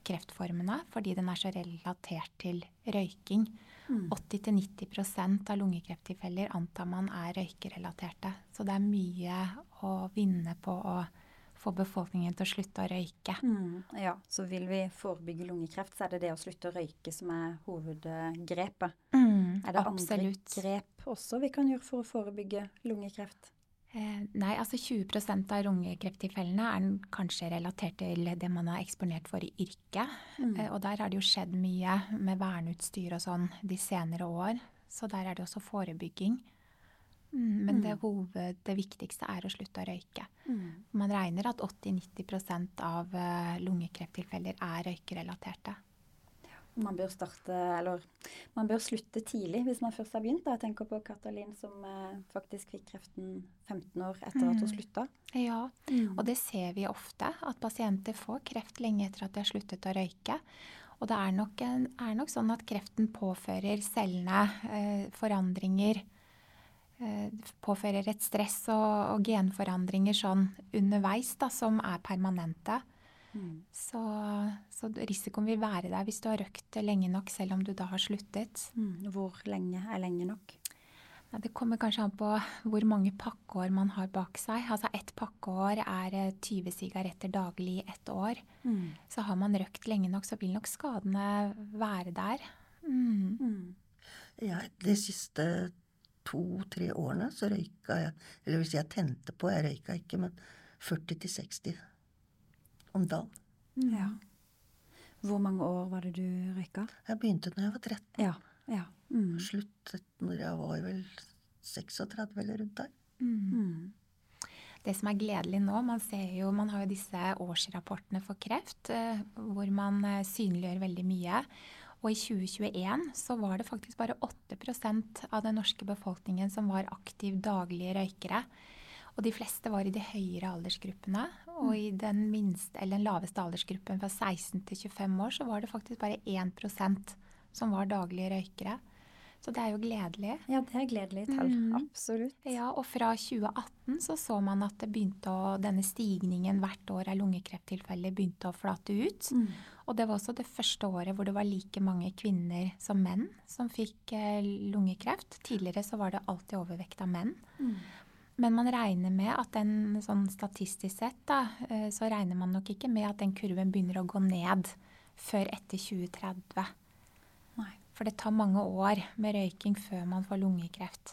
Speaker 4: kreftformene fordi den er så relatert til røyking. 80-90% av lungekrefttilfeller antar man er røykerelaterte. Så det er mye å vinne på å få befolkningen til å slutte å røyke.
Speaker 2: Mm, ja, så vil vi forebygge lungekreft, så er det det å slutte å røyke som er hovedgrepet.
Speaker 4: Mm,
Speaker 2: Er det
Speaker 4: absolutt.
Speaker 2: andre grep også vi kan gjøre for å forebygge lungekreft?
Speaker 4: Eh, nei, altså 20% av lungekrefttilfellene er kanskje relatert til det man er eksponert for i yrket. Eh, og der har det jo skjedd mye med verneutstyr og sånn de senere år. Så der er det også forebygging. Mm, men det, hoved, det viktigste er å slutte å røyke. Man regner at 80-90% av eh, lungekrefttilfeller er røykerelaterte.
Speaker 2: Man bør starte, eller man bør slutte tidlig hvis man først har begynt. Da. Jeg tenker på Katalin som eh, faktisk fikk kreften 15 år etter at hun slutta.
Speaker 4: Ja, og det ser vi ofte, at pasienter får kreft lenge etter at de har sluttet å røyke. Og det er nok, en, er nok sånn at kreften påfører cellene eh, forandringer. Eh, påfører et stress og, og genforandringer sånn underveis da, som er permanente. Så, så risikoen vil være der hvis du har røkt lenge nok, selv om du da har sluttet.
Speaker 2: Mm. Hvor lenge er lenge nok?
Speaker 4: Ja, det kommer kanskje an på hvor mange pakkeår man har bak seg. Altså Ett pakkeår er eh, 20 sigaretter daglig i ett år. Så har man røkt lenge nok, så vil nok skadene være der. Mm.
Speaker 3: Jeg, de siste to-tre årene så røyka jeg Eller hvis jeg tente på, jeg røyka ikke, men 40-60 om dagen.
Speaker 2: Ja. Hvor mange år var det du røyka?
Speaker 3: Jeg begynte når jeg var 13.
Speaker 2: Ja. ja. Mm.
Speaker 3: Sluttet når jeg var vel 36 eller rundt der.
Speaker 2: Mm.
Speaker 4: Det som er gledelig nå, man ser jo, man har jo disse årsrapportene for kreft, eh, hvor man eh, synliggjør veldig mye. Og i 2021 så var det faktisk bare 8% av den norske befolkningen som var aktiv daglige røykere. Og de fleste var i de høyere aldersgruppene. Og i den minste, eller den laveste aldersgruppen fra 16 til 25 år, så var det faktisk bare 1% som var daglige røykere. Så det er jo gledelig.
Speaker 2: Ja, det er gledelige tall.
Speaker 4: Mm.
Speaker 2: Absolutt.
Speaker 4: Ja, og fra 2018 så så man at å, denne stigningen hvert år av lungekrefttilfeller begynte å flate ut.
Speaker 2: Mm.
Speaker 4: Og det var også det første året hvor det var like mange kvinner som menn som fikk eh, lungekreft. Tidligere så var det alltid overvekt av menn.
Speaker 2: Mm.
Speaker 4: Men man regner med at den sånn statistisk sett, da, eh, så regner man nok ikke med at den kurven begynner å gå ned før etter 2030. For det tar mange år med røyking før man får lungekreft.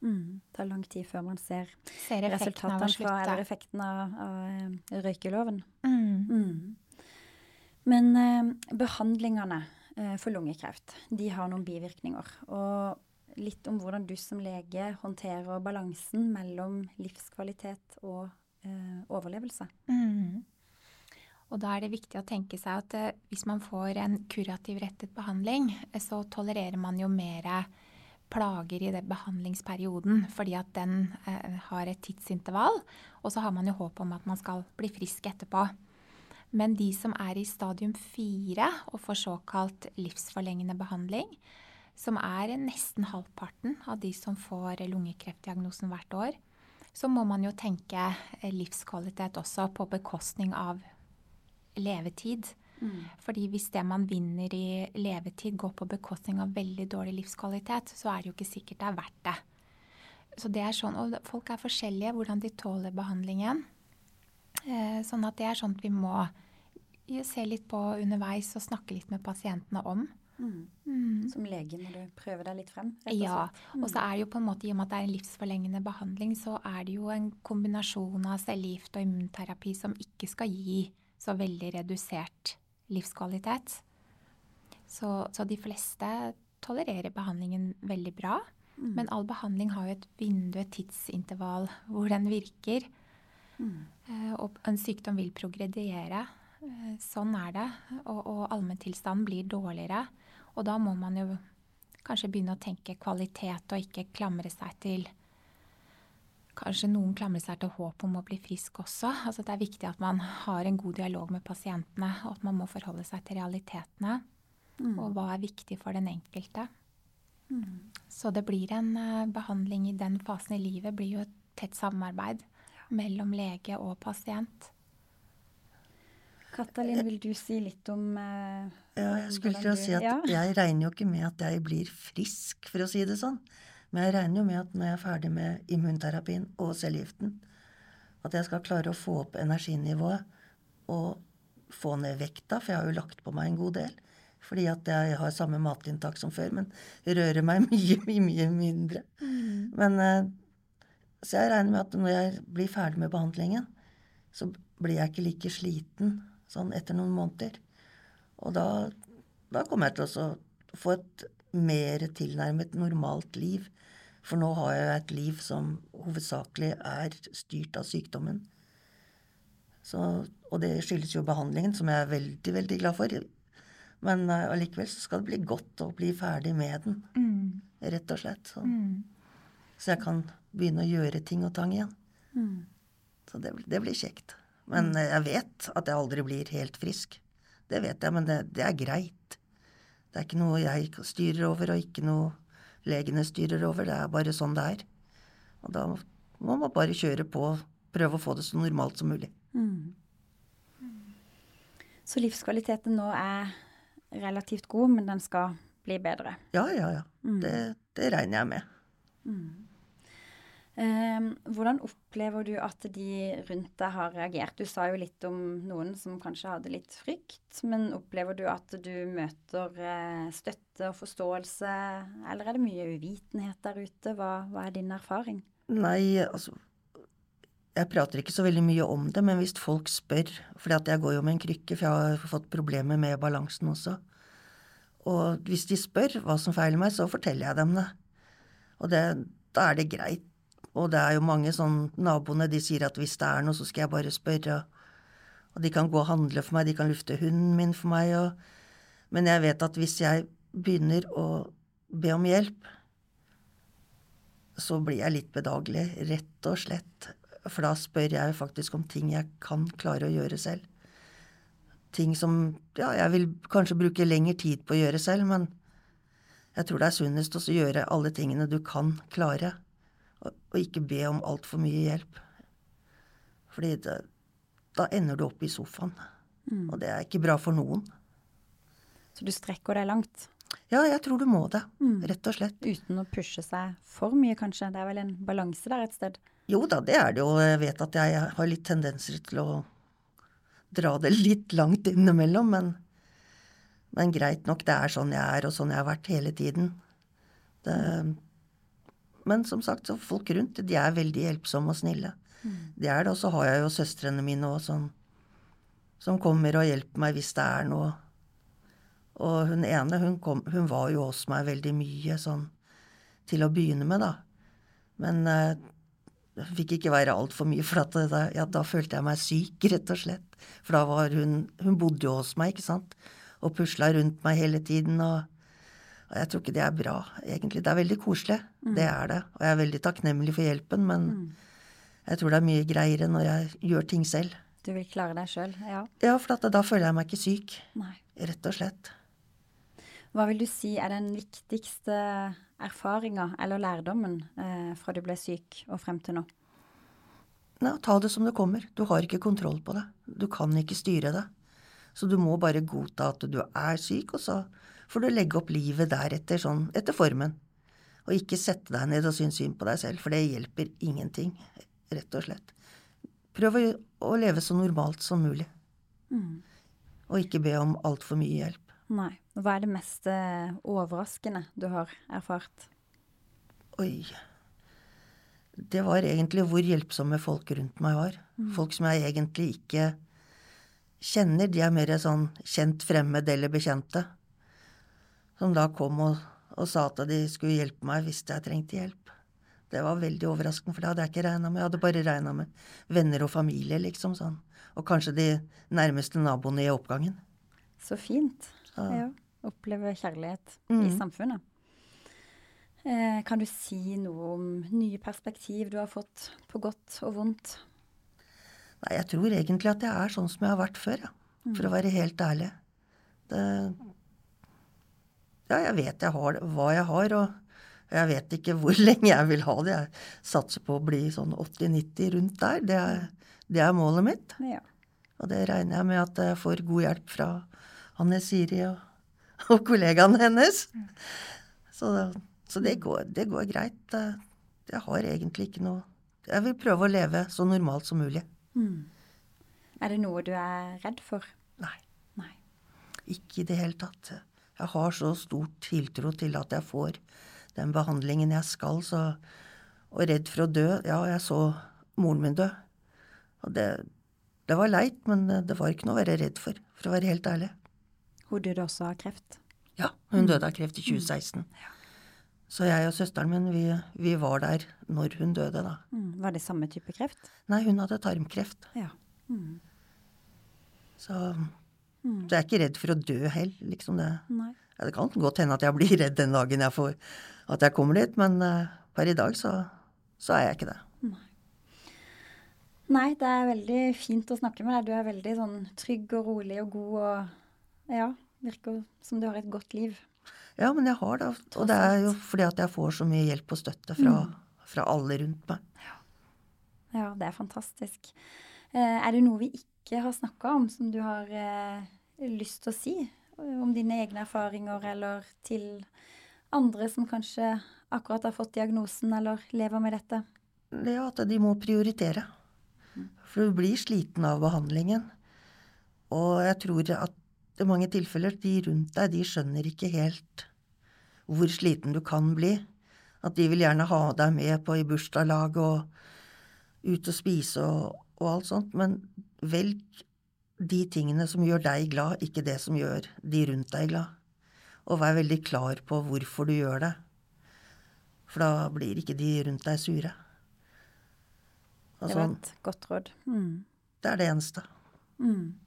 Speaker 2: Mm. Det tar lang tid før man ser
Speaker 4: Ser
Speaker 2: resultatene fra, eller effekten av, av eh, røykeloven.
Speaker 4: Mm.
Speaker 2: Mm. Men eh, behandlingene eh, for lungekreft, de har noen bivirkninger. Og litt om hvordan du som lege håndterer balansen mellom livskvalitet og eh, overlevelse.
Speaker 4: Mm. Og da er det viktig å tenke seg at eh, hvis man får en kurativ rettet behandling, eh, så tolererer man jo mer plager i den behandlingsperioden, fordi at den eh, har et tidsintervall. Og så har man jo håp om at man skal bli frisk etterpå. Men de som er i stadium fire og får såkalt livsforlengende behandling, som er nesten halvparten av de som får lungekreftdiagnosen hvert år, så må man jo tenke livskvalitet også på bekostning av levetid. Fordi hvis det man vinner i levetid går på bekostning av veldig dårlig livskvalitet, så er det jo ikke sikkert det er verdt det. Så det er sånn, og Folk er forskjellige hvordan de tåler behandlingen. Eh, sånn at det er sånt vi må se litt på underveis og snakke litt med pasientene om. Mm.
Speaker 2: Som lege når du prøver deg litt frem. rett og
Speaker 4: Ja,
Speaker 2: slett.
Speaker 4: og så er det jo på en måte, i og med at det er en livsforlengende behandling, så er det jo en kombinasjon av cellegift og immunterapi som ikke skal gi så veldig redusert livskvalitet. Så, så de fleste tolererer behandlingen veldig bra. Men all behandling har jo et vindu, et tidsintervall, hvor den virker. Mm. Og en sykdom vil progrediere. Eh, Sånn er det. Og, og allmenntilstanden blir dårligere. Og da må man jo kanskje begynne å tenke kvalitet og ikke klamre seg til kanskje noen klamrer seg til håp om å bli frisk også. Altså det er viktig at man har en god dialog med pasientene, og at man må forholde seg til realitetene. Og hva er viktig for den enkelte. Så det blir en uh, behandling i den fasen i livet blir jo et tett samarbeid mellom lege og pasient.
Speaker 2: Katalin, vil du si litt om eh,
Speaker 3: Ja, jeg skulle til å si at
Speaker 2: ja.
Speaker 3: jeg regner jo ikke med at jeg blir frisk, for å si det sånn. Men jeg regner jo med at når jeg er ferdig med immunterapien og cellegiften, at jeg skal klare å få opp energinivået og få ned vekta, for jeg har jo lagt på meg en god del. Fordi at jeg har samme matinntak som før, men rører meg <laughs> mye, mye, mye mindre. Men eh, Så jeg regner med at når jeg blir ferdig med behandlingen, så blir jeg ikke like sliten sånn etter noen måneder. Og da, da kommer jeg til å få et mer tilnærmet normalt liv. For nå har jeg et liv som hovedsakelig er styrt av sykdommen. Så, og det skyldes jo behandlingen, som jeg er veldig, veldig glad for. Men allikevel allikevel så skal det bli godt å bli ferdig med den, rett og slett. Så, så jeg kan begynne å gjøre ting og tang igjen. Så det, det blir kjekt. Men uh, jeg vet at jeg aldri blir helt frisk. Det vet jeg, men det, det er greit. Det er ikke noe jeg styrer over, og ikke noe legene styrer over. Det er bare sånn det er. Og da må man bare kjøre på og prøve å få det så normalt som mulig.
Speaker 2: Så livskvaliteten nå er relativt god, men den skal bli bedre.
Speaker 3: Ja, ja, ja. Det, det regner jeg med.
Speaker 2: Eh, hvordan opplever du at de rundt deg har reagert? Du sa jo litt om noen som kanskje hadde litt frykt, men opplever du at du møter eh, støtte og forståelse, eller er det mye uvitenhet der ute? Hva, hva er din erfaring?
Speaker 3: Nei, altså Jeg prater ikke så veldig mye om det, men hvis folk spør For jeg går jo med en krykke, for jeg har fått problemer med balansen også. Og hvis de spør hva som feiler meg, så forteller jeg dem det. Og det, da er det greit. Og det er jo mange sånn Naboene de sier at hvis det er noe, så skal jeg bare spørre. Og de kan gå og handle for meg, de kan lufte hunden min for meg. Og, men jeg vet at hvis jeg begynner å be om hjelp, så blir jeg litt bedagelig, rett og slett. For da spør jeg faktisk om ting jeg kan klare å gjøre selv. Ting som ja, jeg vil kanskje bruke lengre tid på å gjøre selv, men jeg tror det er sunnest å gjøre alle tingene du kan klare, og, og ikke be om altfor mye hjelp. Fordi det, da ender du opp i sofaen, og det er ikke bra for noen.
Speaker 2: Så du strekker deg langt,
Speaker 3: Ja, jeg tror du må det, rett og slett.
Speaker 2: uten å pushe seg for mye, kanskje? Det er vel en balanse der et sted?
Speaker 3: Jo da, det er det jo. Jeg vet at jeg har litt tendenser til å dra det litt langt innimellom, men, men greit nok, det er sånn jeg er, og sånn jeg har vært hele tiden. Det, men som sagt, så folk rundt, de er veldig hjelpsomme og snille. Det er det, og så har jeg jo søstrene mine òg som, som kommer og hjelper meg hvis det er noe. Og hun ene, hun, kom, hun var jo hos meg veldig mye sånn til å begynne med, da. Men eh, det fikk ikke være altfor mye, for at da, ja, da følte jeg meg syk, rett og slett. For da var hun Hun bodde jo hos meg, ikke sant, og pusla rundt meg hele tiden. og og jeg tror ikke det er bra, egentlig. Det er veldig koselig. Det er det. Og jeg er veldig takknemlig for hjelpen, men jeg tror det er mye greiere når jeg gjør ting selv.
Speaker 2: Du vil klare deg sjøl? Ja.
Speaker 3: Ja, for da føler jeg meg ikke syk.
Speaker 2: Nei.
Speaker 3: Rett og slett.
Speaker 2: Hva vil du si er den viktigste erfaringa eller lærdommen eh, fra du ble syk og frem til nå?
Speaker 3: Nei, ta det som det kommer. Du har ikke kontroll på det. Du kan ikke styre det. Så du må bare godta at du er syk, og så får du legge opp livet deretter, sånn etter formen. Og ikke sette deg ned og synes synd på deg selv, for det hjelper ingenting, rett og slett. Prøv å, å leve så normalt som mulig. Og ikke be om altfor mye hjelp.
Speaker 2: Nei. Hva er det mest eh, overraskende du har erfart?
Speaker 3: Oi. Det var egentlig hvor hjelpsomme folk rundt meg var. Folk som jeg egentlig ikke kjenner. De er mer sånn kjent fremmed eller bekjente. Som da kom og, og sa at de skulle hjelpe meg hvis jeg trengte hjelp. Det var veldig overraskende, for det hadde jeg ikke regna med. Jeg hadde bare regna med venner og familie, liksom sånn. Og kanskje de nærmeste naboene i oppgangen.
Speaker 2: Så fint.
Speaker 3: Ja.
Speaker 2: Ja. Oppleve kjærlighet i
Speaker 3: Mm.
Speaker 2: samfunnet. Eh, kan du si noe om nye perspektiv du har fått, på godt og vondt?
Speaker 3: Nei, jeg tror egentlig at jeg er sånn som jeg har vært før, ja. For å være helt ærlig. Det Ja, jeg vet jeg har hva jeg har, og jeg vet ikke hvor <laughs> lenge jeg vil ha det. Jeg satser på å bli sånn 80-90 rundt der. Det er, det er målet mitt.
Speaker 2: Ja.
Speaker 3: Og det regner jeg med at jeg får god hjelp fra Anne Siri og, <laughs> og kollegaene hennes. Så, så det, går, det går greit. Jeg har egentlig ikke noe Jeg vil prøve å leve så normalt som mulig.
Speaker 2: Mm. Er det noe du er redd for?
Speaker 3: Nei,
Speaker 2: Nei.
Speaker 3: ikke i det hele tatt. Jeg har så stor tiltro til at jeg får den behandlingen jeg skal, så Og redd for å dø Ja, jeg så moren min dø. Og det, det var leit, men det var ikke noe å være redd for, for å være helt ærlig.
Speaker 2: Hun døde også av kreft.
Speaker 3: Ja, hun døde av kreft i 2016. Så jeg og søsteren min, vi, vi var der når hun døde, da.
Speaker 2: Mm. Var det samme type kreft?
Speaker 3: Nei, hun hadde tarmkreft.
Speaker 2: Ja. Mm.
Speaker 3: Så, så jeg er ikke redd for å dø heller, liksom det. Ja, det kan godt hende at jeg blir redd den dagen jeg får at jeg kommer dit, men per i dag så, så er jeg ikke det.
Speaker 2: Nei, det er veldig fint å snakke med deg. Du er veldig sånn trygg og rolig og god og ja, virker som du har et godt liv.
Speaker 3: Ja, men jeg har det, og det er jo fordi at jeg får så mye hjelp og støtte fra, fra alle rundt meg.
Speaker 2: Ja, det er fantastisk. Eh, er det noe vi ikke har snakka om som du har eh, lyst til å si? eh, Om dine egne erfaringer, eller til andre som kanskje akkurat har fått diagnosen eller lever med dette?
Speaker 3: Det er at de må prioritere. For du blir sliten av behandlingen. Og jeg tror at i mange tilfeller, de rundt deg, de skjønner ikke helt hvor sliten du kan bli. At de vil gjerne ha deg med på i bursdagslag og ut og spise og, og alt sånt. Men velg de tingene som gjør deg glad, ikke det som gjør de rundt deg glad. Og vær veldig klar på hvorfor du gjør det. For da blir ikke de rundt deg sure. Og
Speaker 2: Det var
Speaker 3: sånn,
Speaker 2: et godt råd. Mm.
Speaker 3: det er det eneste.
Speaker 2: Mm.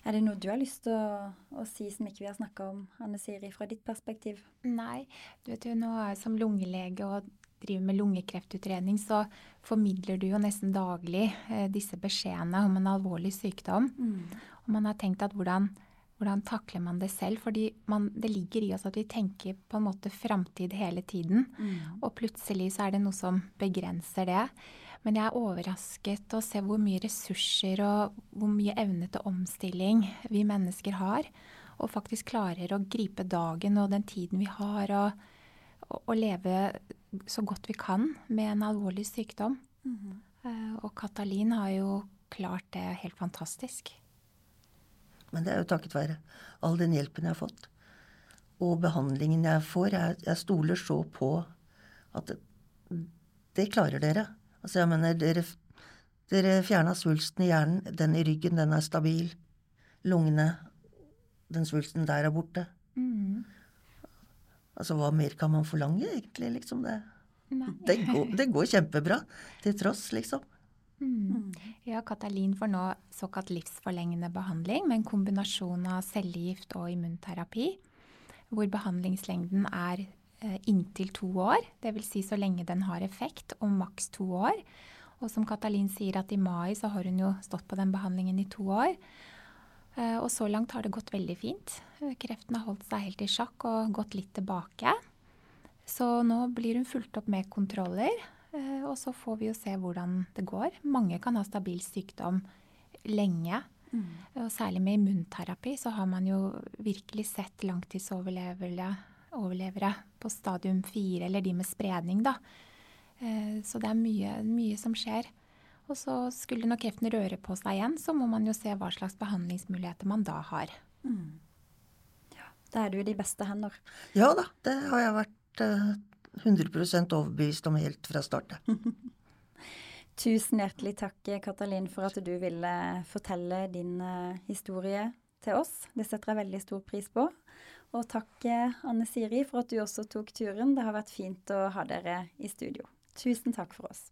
Speaker 2: Er det noe du har lyst til å, å si som ikke vi har snakka om, Anne Siri, fra ditt perspektiv?
Speaker 4: Nei, du vet jo nå er jeg som lungelege og driver med lungekreftutredning, så formidler du jo nesten daglig eh, disse beskjedene om en alvorlig sykdom. Og man har tenkt at hvordan, hvordan takler man det selv? Fordi man, det ligger i oss at vi tenker på en måte framtid hele tiden. Og plutselig så er det noe som begrenser det. Men jeg er overrasket å se hvor mye ressurser og hvor mye evne til omstilling vi mennesker har. Og faktisk klarer å gripe dagen og den tiden vi har, og, og, og leve så godt vi kan med en alvorlig sykdom. Eh, og Katalin har jo klart det helt fantastisk.
Speaker 3: Men det er jo takket være all den hjelpen jeg har fått. Og behandlingen jeg får. Jeg, jeg stoler så på at det, det klarer dere. Altså, jeg mener, dere, dere fjerna svulsten i hjernen. Den i ryggen, den er stabil. Lungene, den svulsten der er borte. Altså, hva mer kan man forlange, egentlig, liksom? Det, det, går, det går kjempebra. Til tross, liksom.
Speaker 4: Ja, Katalin får nå såkalt livsforlengende behandling med en kombinasjon av cellegift og immunterapi, hvor behandlingslengden er eh, inntil to år, dvs. Si så lenge den har effekt, og maks to år. Og som Katalin sier at i mai så har hun jo stått på den behandlingen i to år. Eh, Og så langt har det gått veldig fint. Eh, Kreften har holdt seg helt i sjakk og gått litt tilbake. Så nå blir hun fulgt opp med kontroller, eh, og så får vi jo se hvordan det går. Mange kan ha stabil sykdom lenge. Og særlig med immunterapi så har man jo virkelig sett langtidsoverlevere på stadium fire, eller de med spredning, da. Så det er mye, mye som skjer. Og så skulle nok kreften røre på seg igjen, så må man jo se hva slags behandlingsmuligheter man da har.
Speaker 2: Ja, Da er du i de beste hender.
Speaker 3: Ja da, det har jeg vært eh, 100% overbevist om helt fra start. <laughs>
Speaker 2: Tusen hjertelig takk, Katalin, for at du ville fortelle din eh, historie til oss. Det setter jeg veldig stor pris på. Og takk, eh, Anne Siri, for at du også tok turen. Det har vært fint å ha dere i studio. Tusen takk for oss.